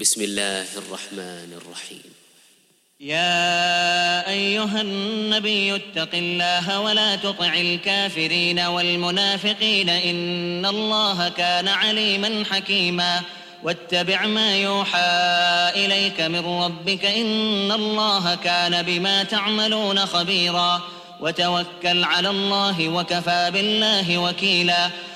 بسم الله الرحمن الرحيم. يا أيها النبي اتق الله ولا تطع الكافرين والمنافقين إن الله كان عليما حكيما. واتبع ما يوحى إليك من ربك إن الله كان بما تعملون خبيرا. وتوكل على الله وكفى بالله وكيلا.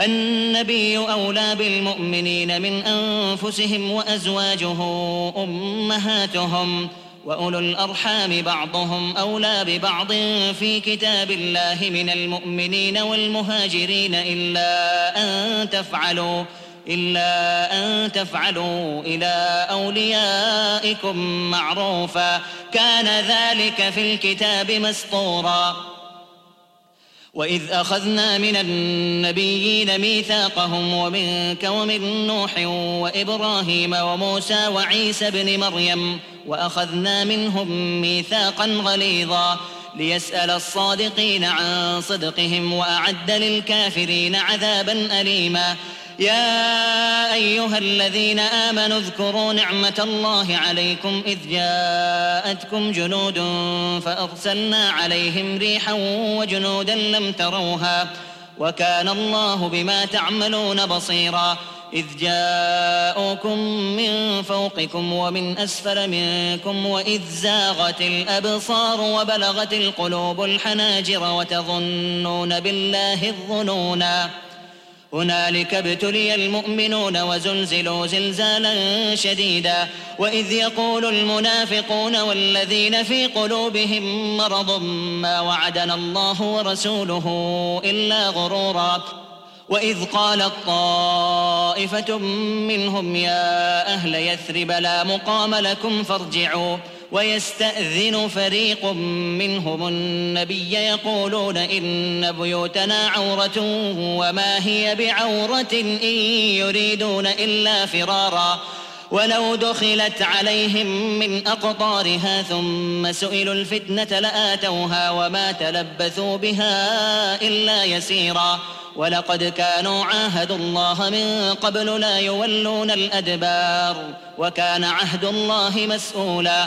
النبي أولى بالمؤمنين من أنفسهم وأزواجه أمهاتهم وأولو الأرحام بعضهم أولى ببعض في كتاب الله من المؤمنين والمهاجرين إلا أن تفعلوا إلا أن تفعلوا إلى أوليائكم معروفا. كان ذلك في الكتاب مسطورا. وإذ أخذنا من النبيين ميثاقهم ومنك ومن نوح وإبراهيم وموسى وعيسى بن مريم وأخذنا منهم ميثاقا غليظا ليسأل الصادقين عن صدقهم وأعد للكافرين عذابا أليما يا أيها الذين آمنوا اذكروا نعمة الله عليكم إذ جاءتكم جنود فأرسلنا عليهم ريحا وجنودا لم تروها وكان الله بما تعملون بصيرا إذ جاءوكم من فوقكم ومن أسفل منكم وإذ زاغت الأبصار وبلغت القلوب الحناجر وتظنون بالله الظنونا هنالك ابتلي المؤمنون وزلزلوا زلزالا شديدا وإذ يقول المنافقون والذين في قلوبهم مرض ما وعدنا الله ورسوله إلا غرورا وإذ قالت طائفه منهم يا أهل يثرب لا مقام لكم فارجعوا ويستأذن فريق منهم النبي يقولون إن بيوتنا عورة وما هي بعورة إن يريدون إلا فرارا ولو دخلت عليهم من أقطارها ثم سئلوا الفتنة لآتوها وما تلبثوا بها إلا يسيرا ولقد كانوا عاهدوا الله من قبل لا يولون الأدبار وكان عهد الله مسؤولا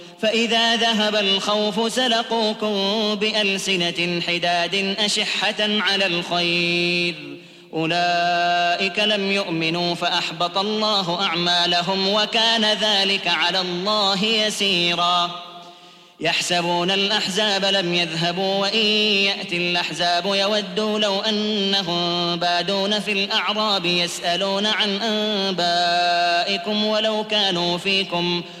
فإذا ذهب الخوف سلقوكم بألسنة حداد أشحة على الخير. أولئك لم يؤمنوا فأحبط الله أعمالهم وكان ذلك على الله يسيرا. يحسبون الأحزاب لم يذهبوا وإن يأتي الأحزاب يودوا لو أنهم بادون في الأعراب يسألون عن أنبائكم ولو كانوا فيكم ۖ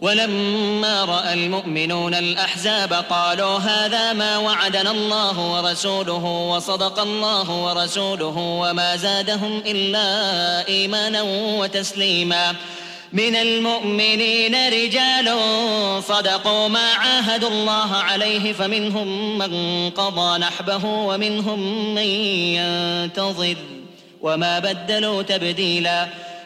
ولما رأى المؤمنون الأحزاب قالوا هذا ما وعدنا الله ورسوله وصدق الله ورسوله وما زادهم إلا إيمانا وتسليما. من المؤمنين رجال صدقوا ما عاهدوا الله عليه فمنهم من قضى نحبه ومنهم من ينتظر وما بدلوا تبديلا.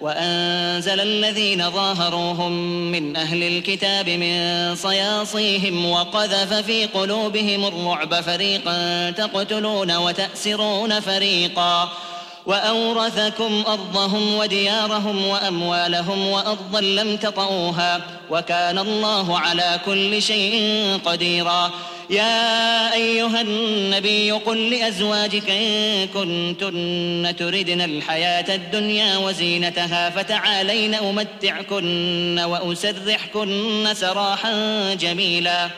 وأنزل الذين ظاهروهم من أهل الكتاب من صياصيهم وقذف في قلوبهم الرعب فريقا تقتلون وتأسرون فريقا وأورثكم أرضهم وديارهم وأموالهم وأرضا لم تطئوها وكان الله على كل شيء قديرا يا أيها النبي قل لأزواجك إن كنتن تردن الحياة الدنيا وزينتها فتعالين أمتعكن وأسرحكن سراحا جميلا.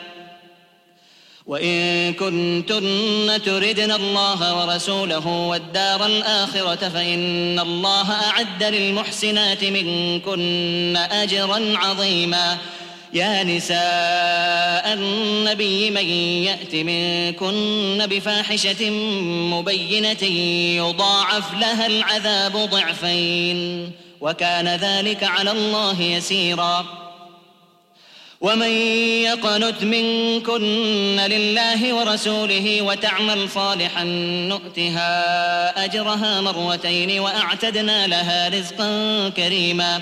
وإن كنتن تردن الله ورسوله والدار الآخرة فإن الله أعد للمحسنات منكن أجرا عظيما. يا نساء النبي من يأت منكن بفاحشة مبينة يضاعف لها العذاب ضعفين وكان ذلك على الله يسيراً. ومن يقنت منكن لله ورسوله وتعمل صالحا نؤتها أجرها مرتين وأعتدنا لها رزقا كريما.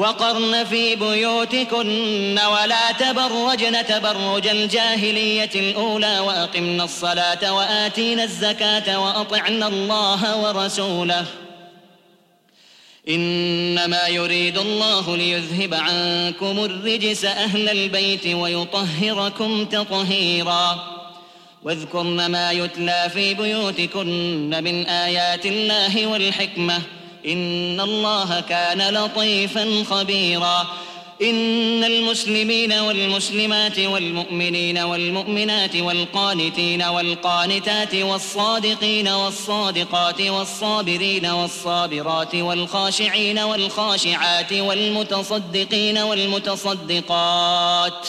وقرن في بيوتكن ولا تبرجن تبرج الجاهلية الأولى وأقمن الصلاة وآتينا الزكاة وأطعنا الله ورسوله. إنما يريد الله ليذهب عنكم الرجس أهل البيت ويطهركم تطهيراً. واذكرن ما يتلى في بيوتكن من آيات الله والحكمة. إن الله كان لطيفا خبيرا. إن المسلمين والمسلمات والمؤمنين والمؤمنات والقانتين والقانتات والصادقين والصادقات والصابرين والصابرات والخاشعين والخاشعات والمتصدقين والمتصدقات ۖ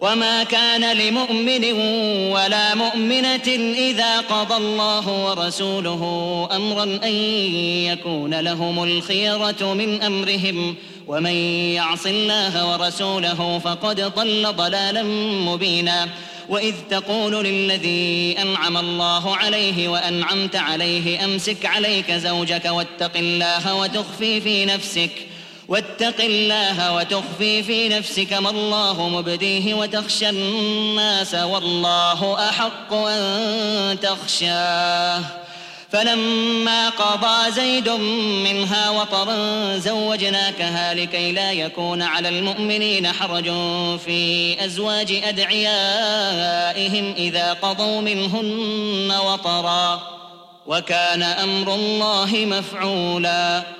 وما كان لمؤمن ولا مؤمنة إذا قضى الله ورسوله أمرا أن يكون لهم الخيرة من أمرهم ومن يعص الله ورسوله فقد ضل ضلالا مبينا وإذ تقول للذي أنعم الله عليه وأنعمت عليه أمسك عليك زوجك واتق الله وتخفي في نفسك ۖ واتق الله وتخفي في نفسك ما الله مبديه وتخشى الناس والله أحق أن تخشاه. فلما قضى زيد منها وطرا زوجناكها لكي لا يكون على المؤمنين حرج في أزواج أدعيائهم إذا قضوا منهن وطرا. وكان أمر الله مفعولا.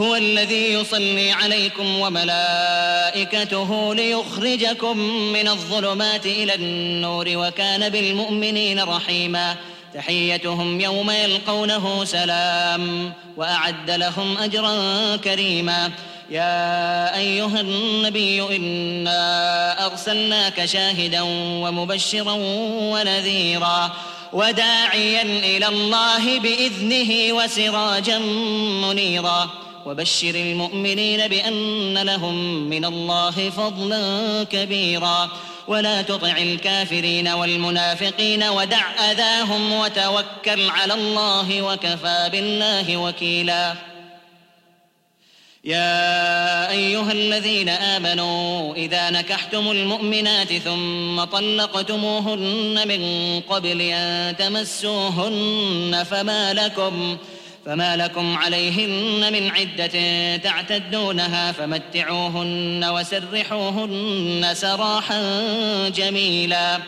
هو الذي يصلي عليكم وملائكته ليخرجكم من الظلمات إلى النور وكان بالمؤمنين رحيما. تحيتهم يوم يلقونه سلام وأعد لهم أجرا كريما. يا أيها النبي إنا أرسلناك شاهدا ومبشرا ونذيرا وداعيا إلى الله بإذنه وسراجا منيرا. وبشر المؤمنين بأن لهم من الله فضلا كبيرا. ولا تطع الكافرين والمنافقين ودع أذاهم وتوكل على الله وكفى بالله وكيلا. يا أيها الذين آمنوا إذا نكحتم المؤمنات ثم طلقتموهن من قبل أن تمسوهن فما لكم فما لكم عليهن من عدة تعتدونها فمتعوهن وسرحوهن سراحا جميلا.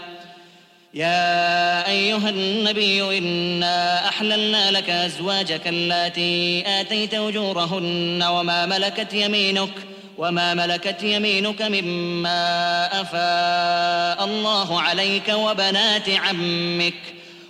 يا أيها النبي إنا أحللنا لك أزواجك اللاتي آتيت أجورهن وما ملكت يمينك وما ملكت يمينك مما أفاء الله عليك وبنات عمك.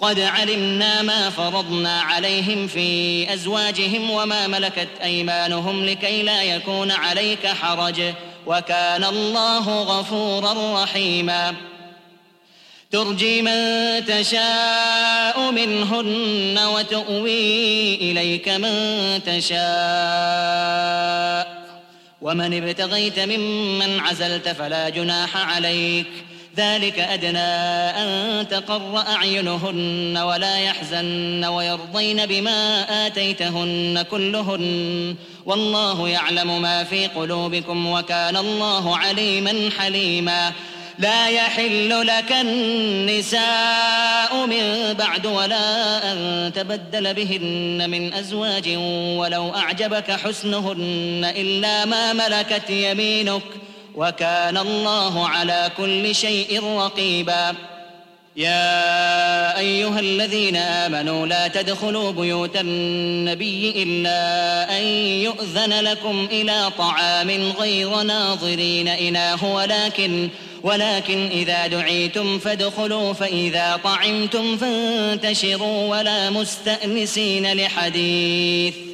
قد علمنا ما فرضنا عليهم في أزواجهم وما ملكت أيمانهم لكي لا يكون عليك حرج وكان الله غفورا رحيما. ترجي من تشاء منهن وتؤوي إليك من تشاء ومن ابتغيت ممن عزلت فلا جناح عليك ذلك أدنى أن تقر أعينهن ولا يحزن ويرضين بما آتيتهن كلهن. والله يعلم ما في قلوبكم وكان الله عليما حليما. لا يحل لك النساء من بعد ولا أن تبدل بهن من أزواج ولو أعجبك حسنهن إلا ما ملكت يمينك. وكان الله على كل شيء رقيبا. يا أيها الذين آمنوا لا تدخلوا بيوت النبي إلا أن يؤذن لكم إلى طعام غير ناظرين إناه ولكن ولكن إذا دعيتم فادخلوا فإذا طعمتم فانتشروا ولا مستأنسين لحديث.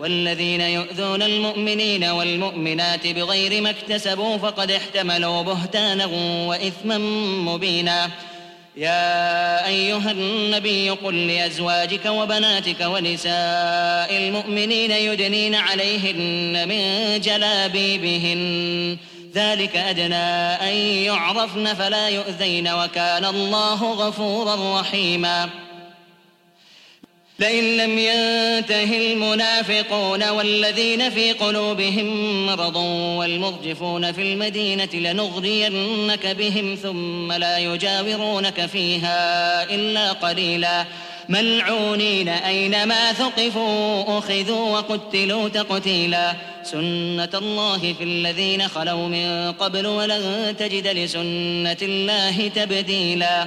والذين يؤذون المؤمنين والمؤمنات بغير ما اكتسبوا فقد احتملوا بهتانا وإثما مبينا. يا أيها النبي قل لأزواجك وبناتك ونساء المؤمنين يدنين عليهن من جلابيبهن. ذلك أدنى أن يعرفن فلا يؤذين وكان الله غفورا رحيما. لئن لم ينته المنافقون والذين في قلوبهم مرض والمرجفون في المدينة لنغرينك بهم ثم لا يجاورونك فيها إلا قليلا. ملعونين أينما ثقفوا أخذوا وقتلوا تقتيلا. سنة الله في الذين خلوا من قبل ولن تجد لسنة الله تبديلا.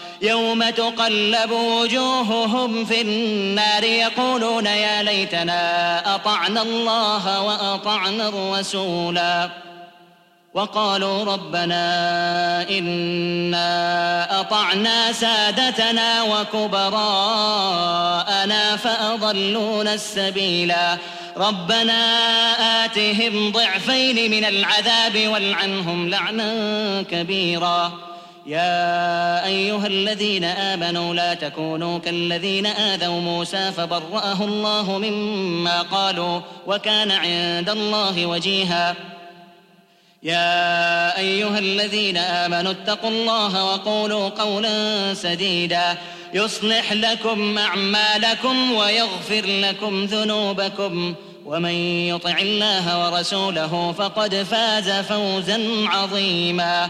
يوم تقلب وجوههم في النار يقولون يا ليتنا أطعنا الله وأطعنا الرسولا وقالوا ربنا إنا أطعنا سادتنا وكبراءنا فأضلونا السبيلا ربنا آتهم ضعفين من العذاب والعنهم لعنا كبيرا. يا أيها الذين آمنوا لا تكونوا كالذين آذوا موسى فبرأه الله مما قالوا وكان عند الله وجيها. يا أيها الذين آمنوا اتقوا الله وقولوا قولا سديدا. يصلح لكم أعمالكم ويغفر لكم ذنوبكم. ومن يطع الله ورسوله فقد فاز فوزا عظيما.